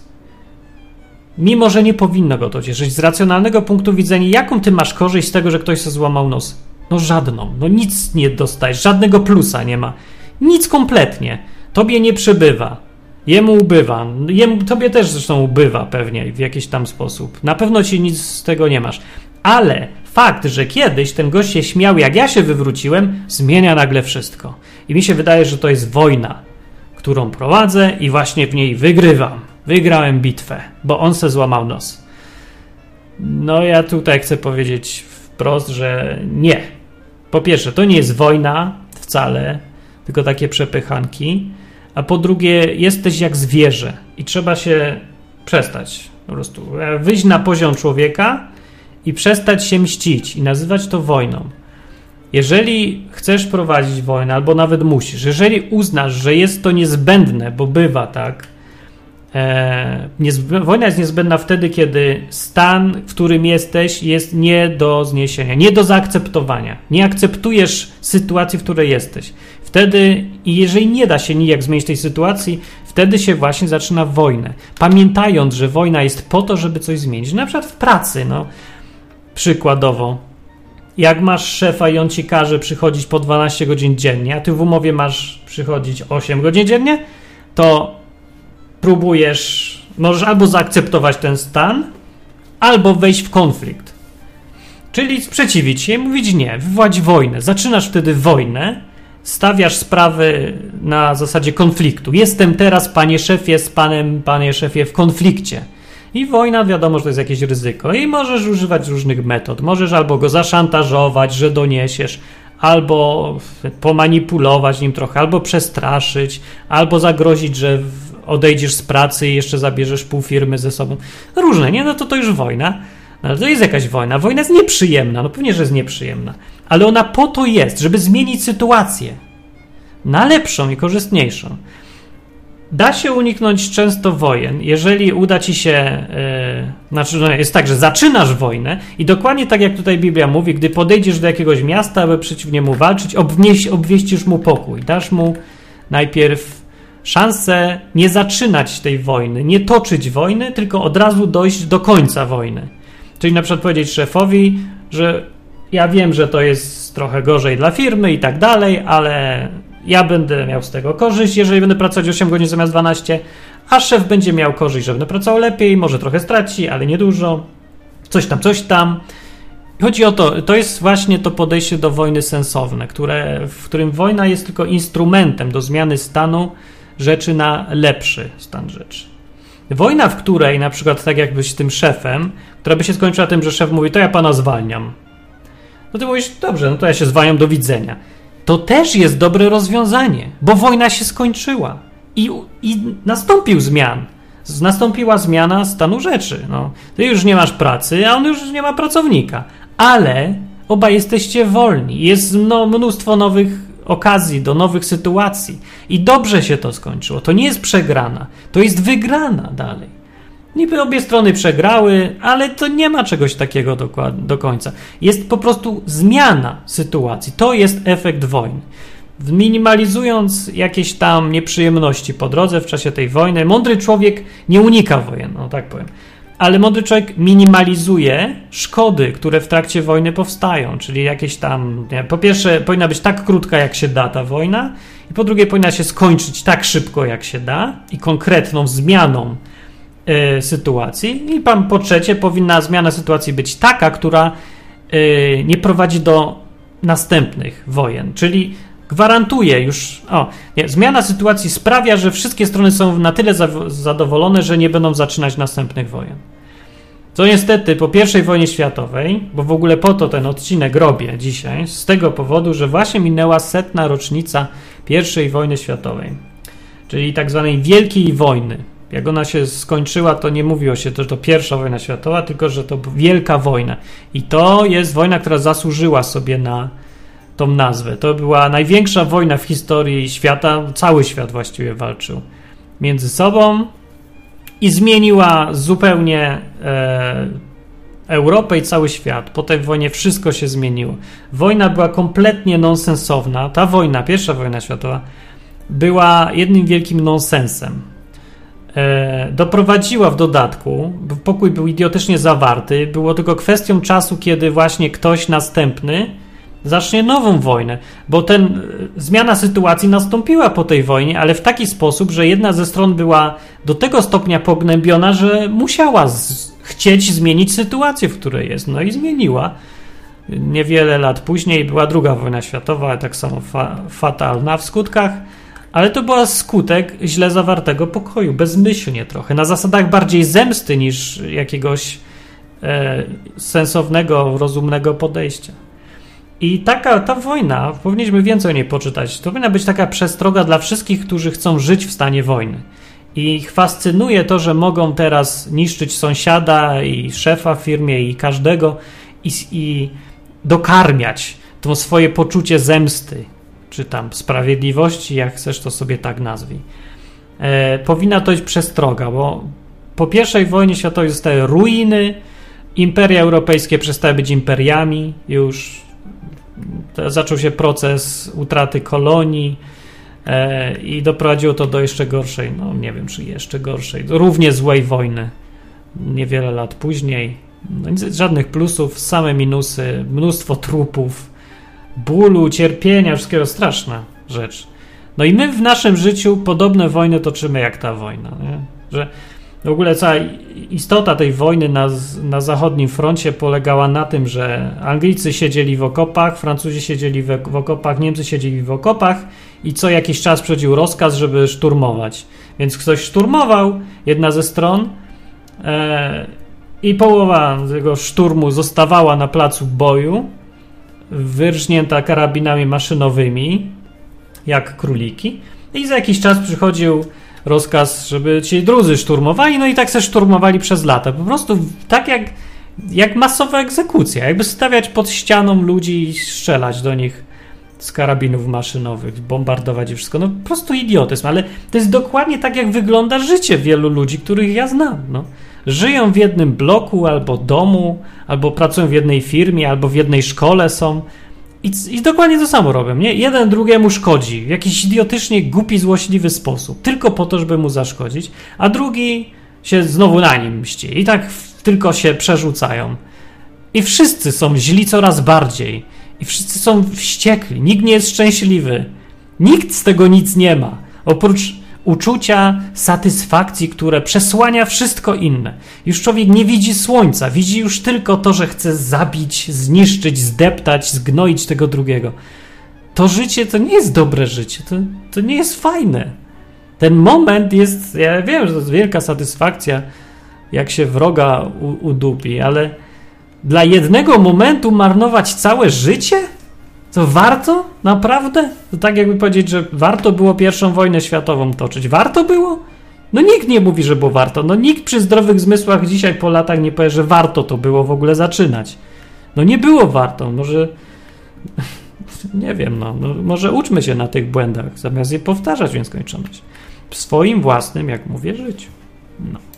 Mimo, że nie powinno go to cieszyć. Z racjonalnego punktu widzenia, jaką ty masz korzyść z tego, że ktoś sobie złamał nos? No żadną. No nic nie dostajesz, żadnego plusa nie ma. Nic kompletnie. Tobie nie przybywa. Jemu ubywa. Jemu, tobie też zresztą ubywa pewnie w jakiś tam sposób. Na pewno ci nic z tego nie masz. Ale fakt, że kiedyś ten gość się śmiał, jak ja się wywróciłem, zmienia nagle wszystko. I mi się wydaje, że to jest wojna, którą prowadzę i właśnie w niej wygrywam. Wygrałem bitwę, bo on se złamał nos. No ja tutaj chcę powiedzieć wprost, że nie. Po pierwsze, to nie jest wojna wcale, tylko takie przepychanki a po drugie jesteś jak zwierzę i trzeba się przestać po prostu e, wyjść na poziom człowieka i przestać się mścić i nazywać to wojną. Jeżeli chcesz prowadzić wojnę, albo nawet musisz, jeżeli uznasz, że jest to niezbędne, bo bywa tak, wojna jest niezbędna wtedy, kiedy stan, w którym jesteś, jest nie do zniesienia, nie do zaakceptowania. Nie akceptujesz sytuacji, w której jesteś. Wtedy, i jeżeli nie da się nijak zmienić tej sytuacji, wtedy się właśnie zaczyna wojnę. Pamiętając, że wojna jest po to, żeby coś zmienić. Na przykład w pracy, no. Przykładowo, jak masz szefa i on ci każe przychodzić po 12 godzin dziennie, a ty w umowie masz przychodzić 8 godzin dziennie, to próbujesz, możesz albo zaakceptować ten stan, albo wejść w konflikt. Czyli sprzeciwić się mówić nie, wywołać wojnę. Zaczynasz wtedy wojnę, stawiasz sprawy na zasadzie konfliktu. Jestem teraz, panie szefie, z panem, panie szefie, w konflikcie. I wojna, wiadomo, że to jest jakieś ryzyko. I możesz używać różnych metod. Możesz albo go zaszantażować, że doniesiesz, albo pomanipulować nim trochę, albo przestraszyć, albo zagrozić, że odejdziesz z pracy i jeszcze zabierzesz pół firmy ze sobą. Różne, nie? No to to już wojna. No, ale to jest jakaś wojna. Wojna jest nieprzyjemna. No pewnie, że jest nieprzyjemna ale ona po to jest, żeby zmienić sytuację na lepszą i korzystniejszą. Da się uniknąć często wojen, jeżeli uda ci się, yy, znaczy no jest tak, że zaczynasz wojnę i dokładnie tak jak tutaj Biblia mówi, gdy podejdziesz do jakiegoś miasta, aby przeciw niemu walczyć, obwieś, obwieścisz mu pokój, dasz mu najpierw szansę nie zaczynać tej wojny, nie toczyć wojny, tylko od razu dojść do końca wojny. Czyli na przykład powiedzieć szefowi, że ja wiem, że to jest trochę gorzej dla firmy i tak dalej, ale ja będę miał z tego korzyść, jeżeli będę pracować 8 godzin zamiast 12, a szef będzie miał korzyść, że będę pracował lepiej, może trochę straci, ale niedużo. Coś tam, coś tam. Chodzi o to, to jest właśnie to podejście do wojny sensowne, które, w którym wojna jest tylko instrumentem do zmiany stanu rzeczy na lepszy stan rzeczy. Wojna, w której na przykład tak jakbyś tym szefem, która by się skończyła tym, że szef mówi, to ja pana zwalniam. No ty mówisz, dobrze, no to ja się zwalniam, do widzenia. to też jest dobre rozwiązanie, bo wojna się skończyła i, i nastąpił zmian. Nastąpiła zmiana stanu rzeczy. No, ty już nie masz pracy, a on już nie ma pracownika. Ale obaj jesteście wolni. Jest no, mnóstwo nowych okazji, do nowych sytuacji. I dobrze się to skończyło. To nie jest przegrana, to jest wygrana dalej. Niby obie strony przegrały, ale to nie ma czegoś takiego do, do końca. Jest po prostu zmiana sytuacji. To jest efekt wojny. Minimalizując jakieś tam nieprzyjemności po drodze w czasie tej wojny, mądry człowiek nie unika wojen, no tak powiem. Ale mądry człowiek minimalizuje szkody, które w trakcie wojny powstają, czyli jakieś tam. Nie, po pierwsze, powinna być tak krótka, jak się da ta wojna, i po drugie, powinna się skończyć tak szybko, jak się da, i konkretną zmianą y, sytuacji. I pan po trzecie, powinna zmiana sytuacji być taka, która y, nie prowadzi do następnych wojen, czyli gwarantuje już. O, nie, zmiana sytuacji sprawia, że wszystkie strony są na tyle za, zadowolone, że nie będą zaczynać następnych wojen. To niestety po I wojnie światowej, bo w ogóle po to ten odcinek robię dzisiaj, z tego powodu, że właśnie minęła setna rocznica I wojny światowej, czyli tak zwanej Wielkiej Wojny. Jak ona się skończyła, to nie mówiło się, że to pierwsza wojna światowa, tylko że to Wielka Wojna. I to jest wojna, która zasłużyła sobie na tą nazwę. To była największa wojna w historii świata, cały świat właściwie walczył między sobą i zmieniła zupełnie e, Europę i cały świat. Po tej wojnie wszystko się zmieniło. Wojna była kompletnie nonsensowna. Ta wojna, pierwsza wojna światowa, była jednym wielkim nonsensem. E, doprowadziła w dodatku, bo pokój był idiotycznie zawarty, było tylko kwestią czasu, kiedy właśnie ktoś następny zacznie nową wojnę, bo ten e, zmiana sytuacji nastąpiła po tej wojnie, ale w taki sposób, że jedna ze stron była do tego stopnia pognębiona, że musiała z, chcieć zmienić sytuację, w której jest. No i zmieniła. Niewiele lat później była druga wojna światowa, tak samo fa fatalna w skutkach, ale to była skutek źle zawartego pokoju, bezmyślnie trochę, na zasadach bardziej zemsty niż jakiegoś e, sensownego, rozumnego podejścia. I taka ta wojna, powinniśmy więcej o niej poczytać. To powinna być taka przestroga dla wszystkich, którzy chcą żyć w stanie wojny. I ich fascynuje to, że mogą teraz niszczyć sąsiada i szefa w firmie i każdego i, i dokarmiać to swoje poczucie zemsty, czy tam sprawiedliwości, jak chcesz to sobie tak nazwij. E, powinna to być przestroga, bo po pierwszej wojnie światowej zostały ruiny, imperia europejskie przestały być imperiami już zaczął się proces utraty kolonii e, i doprowadziło to do jeszcze gorszej, no nie wiem czy jeszcze gorszej, równie złej wojny. Niewiele lat później. No, żadnych plusów, same minusy, mnóstwo trupów, bólu, cierpienia, wszystkiego straszna rzecz. No i my w naszym życiu podobne wojny toczymy jak ta wojna. Nie? Że w ogóle cała istota tej wojny na, na zachodnim froncie polegała na tym, że Anglicy siedzieli w okopach, Francuzi siedzieli w, w okopach, Niemcy siedzieli w okopach i co jakiś czas przychodził rozkaz, żeby szturmować. Więc ktoś szturmował, jedna ze stron e, i połowa tego szturmu zostawała na placu boju, wyrżnięta karabinami maszynowymi, jak króliki. I za jakiś czas przychodził rozkaz, żeby ci drudzy szturmowali, no i tak se szturmowali przez lata. Po prostu tak jak, jak masowa egzekucja, jakby stawiać pod ścianą ludzi i strzelać do nich z karabinów maszynowych, bombardować i wszystko. No po prostu idiotyzm, ale to jest dokładnie tak, jak wygląda życie wielu ludzi, których ja znam. No. Żyją w jednym bloku albo domu, albo pracują w jednej firmie, albo w jednej szkole są. I, I, dokładnie to samo robią, nie? Jeden drugiemu szkodzi w jakiś idiotycznie głupi, złośliwy sposób, tylko po to, żeby mu zaszkodzić, a drugi się znowu na nim mści. I tak tylko się przerzucają. I wszyscy są źli coraz bardziej. I wszyscy są wściekli. Nikt nie jest szczęśliwy. Nikt z tego nic nie ma. Oprócz uczucia satysfakcji, które przesłania wszystko inne. Już człowiek nie widzi słońca, widzi już tylko to, że chce zabić, zniszczyć, zdeptać, zgnoić tego drugiego. To życie to nie jest dobre życie, to, to nie jest fajne. Ten moment jest, ja wiem, że to jest wielka satysfakcja, jak się wroga udupi, ale dla jednego momentu marnować całe życie? Co, warto? Naprawdę? To tak jakby powiedzieć, że warto było pierwszą wojnę światową toczyć. Warto było? No nikt nie mówi, że było warto. No nikt przy zdrowych zmysłach dzisiaj po latach nie powie, że warto to było w ogóle zaczynać. No nie było warto. Może nie wiem, no, no może uczmy się na tych błędach, zamiast je powtarzać w nieskończoność. W swoim własnym, jak mówię, życiu. No.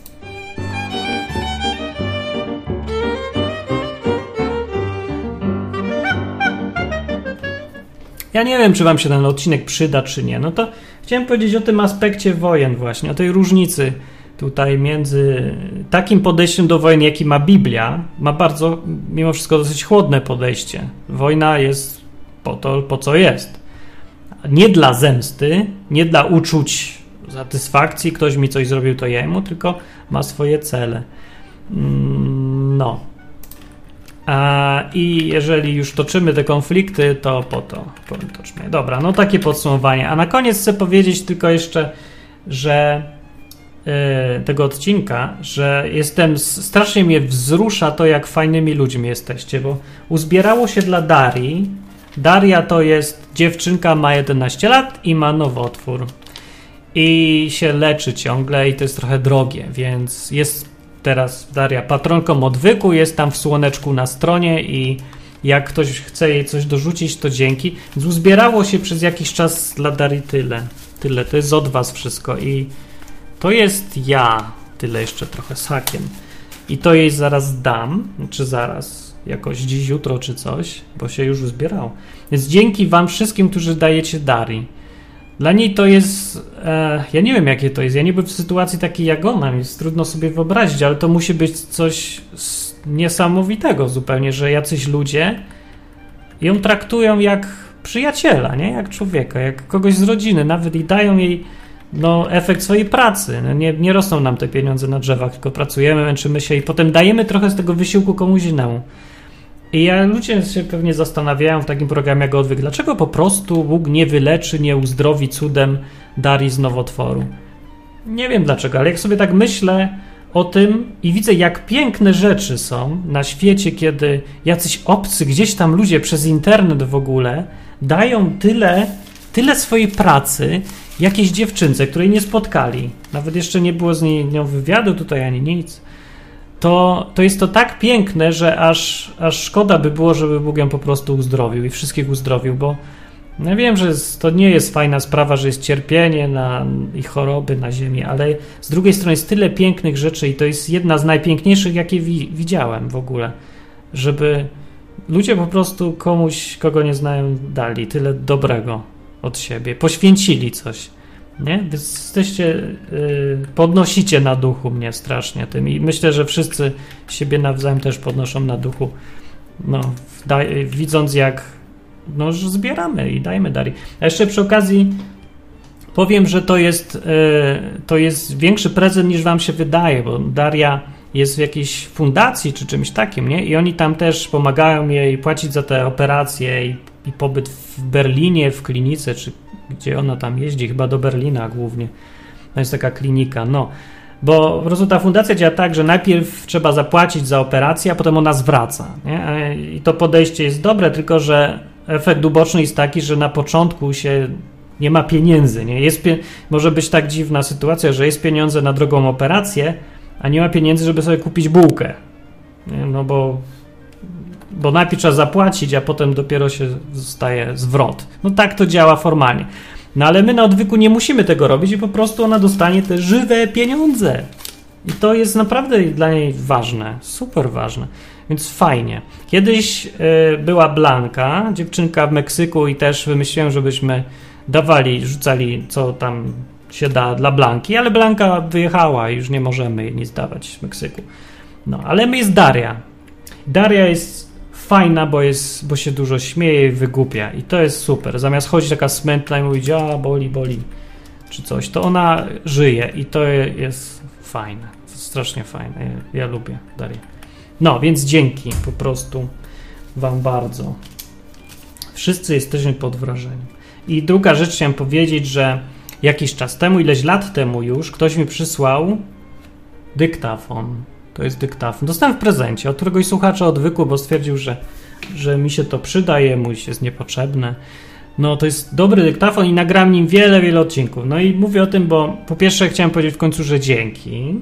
Ja nie wiem, czy Wam się ten odcinek przyda, czy nie. No to chciałem powiedzieć o tym aspekcie wojen, właśnie, o tej różnicy tutaj między takim podejściem do wojny, jaki ma Biblia, ma bardzo, mimo wszystko, dosyć chłodne podejście. Wojna jest po to, po co jest. Nie dla zemsty, nie dla uczuć satysfakcji, ktoś mi coś zrobił, to jemu, tylko ma swoje cele. Mm, no. A, I jeżeli już toczymy te konflikty, to po to toczmy. Dobra, no takie podsumowanie. A na koniec chcę powiedzieć tylko jeszcze, że yy, tego odcinka, że jestem, strasznie mnie wzrusza to, jak fajnymi ludźmi jesteście, bo uzbierało się dla Darii. Daria to jest dziewczynka, ma 11 lat i ma nowotwór. I się leczy ciągle i to jest trochę drogie, więc jest teraz Daria patronką odwyku, jest tam w słoneczku na stronie i jak ktoś chce jej coś dorzucić, to dzięki. Więc uzbierało się przez jakiś czas dla Darii tyle. Tyle, to jest od was wszystko i to jest ja, tyle jeszcze trochę z hakiem. I to jej zaraz dam, czy zaraz, jakoś dziś, jutro, czy coś, bo się już uzbierało. Więc dzięki wam wszystkim, którzy dajecie Darii. Dla niej to jest. E, ja nie wiem, jakie to jest. Ja nie byłem w sytuacji takiej jak ona, jest trudno sobie wyobrazić, ale to musi być coś niesamowitego zupełnie, że jacyś ludzie ją traktują jak przyjaciela, nie? Jak człowieka, jak kogoś z rodziny, nawet i dają jej no, efekt swojej pracy. No, nie, nie rosną nam te pieniądze na drzewach, tylko pracujemy, męczymy się i potem dajemy trochę z tego wysiłku komuś innemu. I ja, ludzie się pewnie zastanawiają w takim programie jak Odwyk, dlaczego po prostu Bóg nie wyleczy, nie uzdrowi cudem Darii z nowotworu. Nie wiem dlaczego, ale jak sobie tak myślę o tym i widzę, jak piękne rzeczy są na świecie, kiedy jacyś obcy, gdzieś tam ludzie przez internet w ogóle dają tyle, tyle swojej pracy jakiejś dziewczynce, której nie spotkali. Nawet jeszcze nie było z nią wywiadu tutaj ani nic to, to jest to tak piękne, że aż, aż szkoda by było, żeby Bóg ją po prostu uzdrowił i wszystkich uzdrowił, bo ja wiem, że to nie jest fajna sprawa, że jest cierpienie na, i choroby na ziemi, ale z drugiej strony jest tyle pięknych rzeczy i to jest jedna z najpiękniejszych, jakie wi widziałem w ogóle, żeby ludzie po prostu komuś, kogo nie znają, dali tyle dobrego od siebie, poświęcili coś. Nie? Jesteście, yy, podnosicie na duchu mnie strasznie tym i myślę, że wszyscy siebie nawzajem też podnoszą na duchu, no, daj, widząc jak no, zbieramy i dajmy dary. A jeszcze przy okazji powiem, że to jest, yy, to jest większy prezent niż wam się wydaje, bo Daria jest w jakiejś fundacji czy czymś takim, nie? I oni tam też pomagają jej płacić za te operacje i, i pobyt w Berlinie, w klinice czy gdzie ona tam jeździ, chyba do Berlina głównie. To jest taka klinika, no. Bo po prostu ta fundacja działa tak, że najpierw trzeba zapłacić za operację, a potem ona zwraca. Nie? I to podejście jest dobre, tylko że efekt uboczny jest taki, że na początku się nie ma pieniędzy. Nie? Jest pie... Może być tak dziwna sytuacja, że jest pieniądze na drogą operację, a nie ma pieniędzy, żeby sobie kupić bułkę. Nie? No bo bo najpierw trzeba zapłacić, a potem dopiero się zostaje zwrot. No tak to działa formalnie. No ale my na odwyku nie musimy tego robić i po prostu ona dostanie te żywe pieniądze. I to jest naprawdę dla niej ważne, super ważne. Więc fajnie. Kiedyś y, była Blanka, dziewczynka w Meksyku i też wymyśliłem, żebyśmy dawali, rzucali co tam się da dla Blanki, ale Blanka wyjechała i już nie możemy jej nic dawać w Meksyku. No, ale jest Daria. Daria jest fajna, bo, jest, bo się dużo śmieje i wygłupia. I to jest super. Zamiast chodzić taka smętna i mówić, a boli, boli, czy coś, to ona żyje i to jest fajne. Strasznie fajne. Ja, lubię Darię. No, więc dzięki po prostu Wam bardzo. Wszyscy jesteśmy pod wrażeniem. I druga rzecz chciałem powiedzieć, że jakiś czas temu, ileś lat temu już, ktoś mi przysłał dyktafon to jest dyktafon. Dostałem w prezencie od któregoś słuchacza odwyku, bo stwierdził, że że mi się to przydaje, mój jest niepotrzebne. No to jest dobry dyktafon i nagram nim wiele, wiele odcinków. No i mówię o tym, bo po pierwsze chciałem powiedzieć w końcu, że dzięki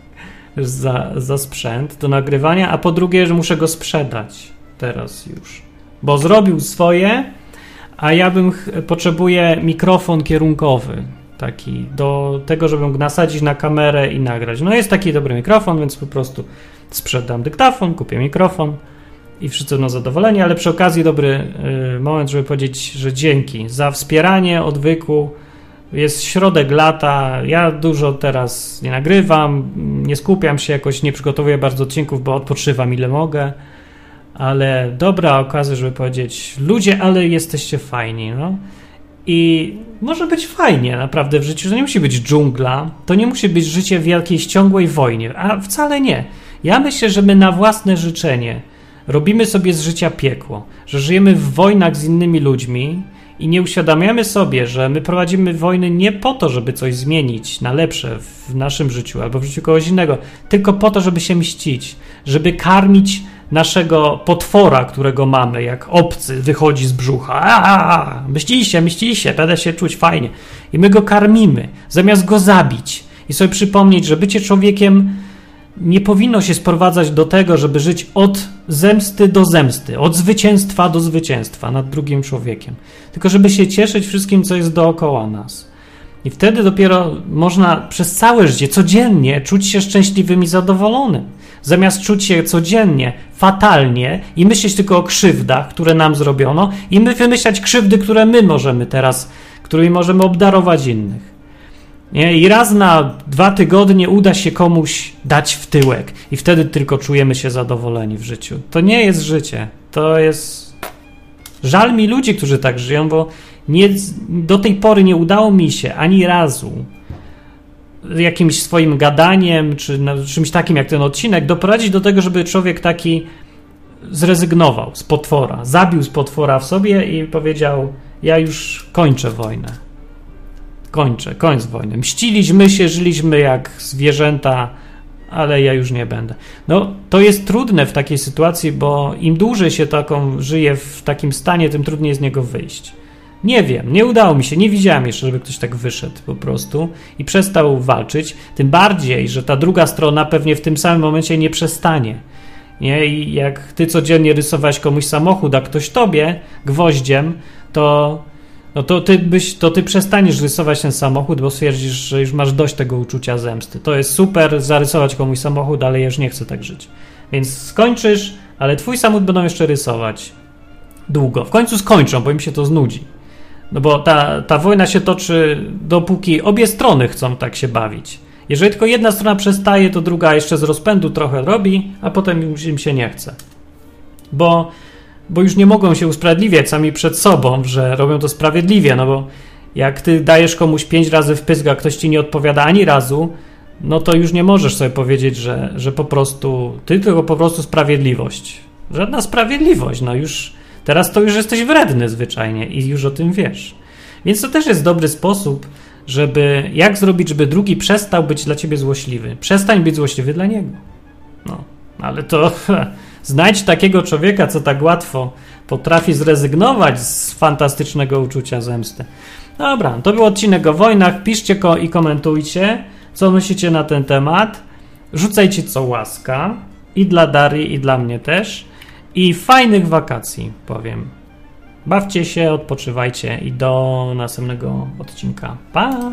za, za sprzęt do nagrywania, a po drugie, że muszę go sprzedać teraz już. Bo zrobił swoje, a ja bym potrzebuję mikrofon kierunkowy taki do tego, żeby nasadzić na kamerę i nagrać. No jest taki dobry mikrofon, więc po prostu sprzedam dyktafon, kupię mikrofon i wszyscy będą zadowoleni, ale przy okazji dobry y, moment, żeby powiedzieć, że dzięki za wspieranie odwyku. Jest środek lata, ja dużo teraz nie nagrywam, nie skupiam się jakoś, nie przygotowuję bardzo odcinków, bo odpoczywam ile mogę, ale dobra okazja, żeby powiedzieć, ludzie, ale jesteście fajni, no. I może być fajnie naprawdę w życiu, że nie musi być dżungla, to nie musi być życie w jakiejś ciągłej wojnie, a wcale nie. Ja myślę, że my na własne życzenie robimy sobie z życia piekło, że żyjemy w wojnach z innymi ludźmi i nie uświadamiamy sobie, że my prowadzimy wojny nie po to, żeby coś zmienić na lepsze w naszym życiu albo w życiu kogoś innego, tylko po to, żeby się mścić, żeby karmić naszego potwora, którego mamy, jak obcy wychodzi z brzucha. A, myśli się, się, będę się czuć fajnie. I my go karmimy, zamiast go zabić i sobie przypomnieć, że bycie człowiekiem nie powinno się sprowadzać do tego, żeby żyć od zemsty do zemsty, od zwycięstwa do zwycięstwa nad drugim człowiekiem, tylko żeby się cieszyć wszystkim, co jest dookoła nas. I wtedy dopiero można przez całe życie, codziennie czuć się szczęśliwym i zadowolonym. Zamiast czuć się codziennie fatalnie i myśleć tylko o krzywdach, które nam zrobiono, i my wymyślać krzywdy, które my możemy teraz, którymi możemy obdarować innych. Nie? I raz na dwa tygodnie uda się komuś dać w tyłek, i wtedy tylko czujemy się zadowoleni w życiu. To nie jest życie. To jest. Żal mi ludzi, którzy tak żyją, bo nie, do tej pory nie udało mi się ani razu jakimś swoim gadaniem, czy czymś takim jak ten odcinek, doprowadzić do tego, żeby człowiek taki zrezygnował z potwora, zabił z potwora w sobie i powiedział: Ja już kończę wojnę. Kończę, koniec wojny. Mściliśmy się, żyliśmy jak zwierzęta, ale ja już nie będę. No, to jest trudne w takiej sytuacji, bo im dłużej się taką żyje w takim stanie, tym trudniej z niego wyjść. Nie wiem, nie udało mi się, nie widziałem jeszcze, żeby ktoś tak wyszedł po prostu i przestał walczyć. Tym bardziej, że ta druga strona pewnie w tym samym momencie nie przestanie. Nie? I jak ty codziennie rysowałeś komuś samochód, a ktoś tobie gwoździem, to, no to, ty byś, to ty przestaniesz rysować ten samochód, bo stwierdzisz, że już masz dość tego uczucia zemsty. To jest super zarysować komuś samochód, ale ja już nie chcę tak żyć. Więc skończysz, ale twój samochód będą jeszcze rysować długo. W końcu skończą, bo im się to znudzi. No bo ta, ta wojna się toczy, dopóki obie strony chcą tak się bawić. Jeżeli tylko jedna strona przestaje, to druga jeszcze z rozpędu trochę robi, a potem już im się nie chce. Bo, bo już nie mogą się usprawiedliwiać sami przed sobą, że robią to sprawiedliwie, no bo jak ty dajesz komuś pięć razy w a ktoś ci nie odpowiada ani razu, no to już nie możesz sobie powiedzieć, że, że po prostu ty, tylko po prostu sprawiedliwość. Żadna sprawiedliwość, no już Teraz to już jesteś wredny zwyczajnie i już o tym wiesz. Więc to też jest dobry sposób, żeby jak zrobić, żeby drugi przestał być dla ciebie złośliwy. Przestań być złośliwy dla niego. No, ale to znajdź takiego człowieka, co tak łatwo potrafi zrezygnować z fantastycznego uczucia zemsty. Dobra, to był odcinek o wojnach. Piszcie ko i komentujcie, co myślicie na ten temat. Rzucajcie co łaska. I dla Darii, i dla mnie też i fajnych wakacji, powiem. Bawcie się, odpoczywajcie i do następnego odcinka. Pa!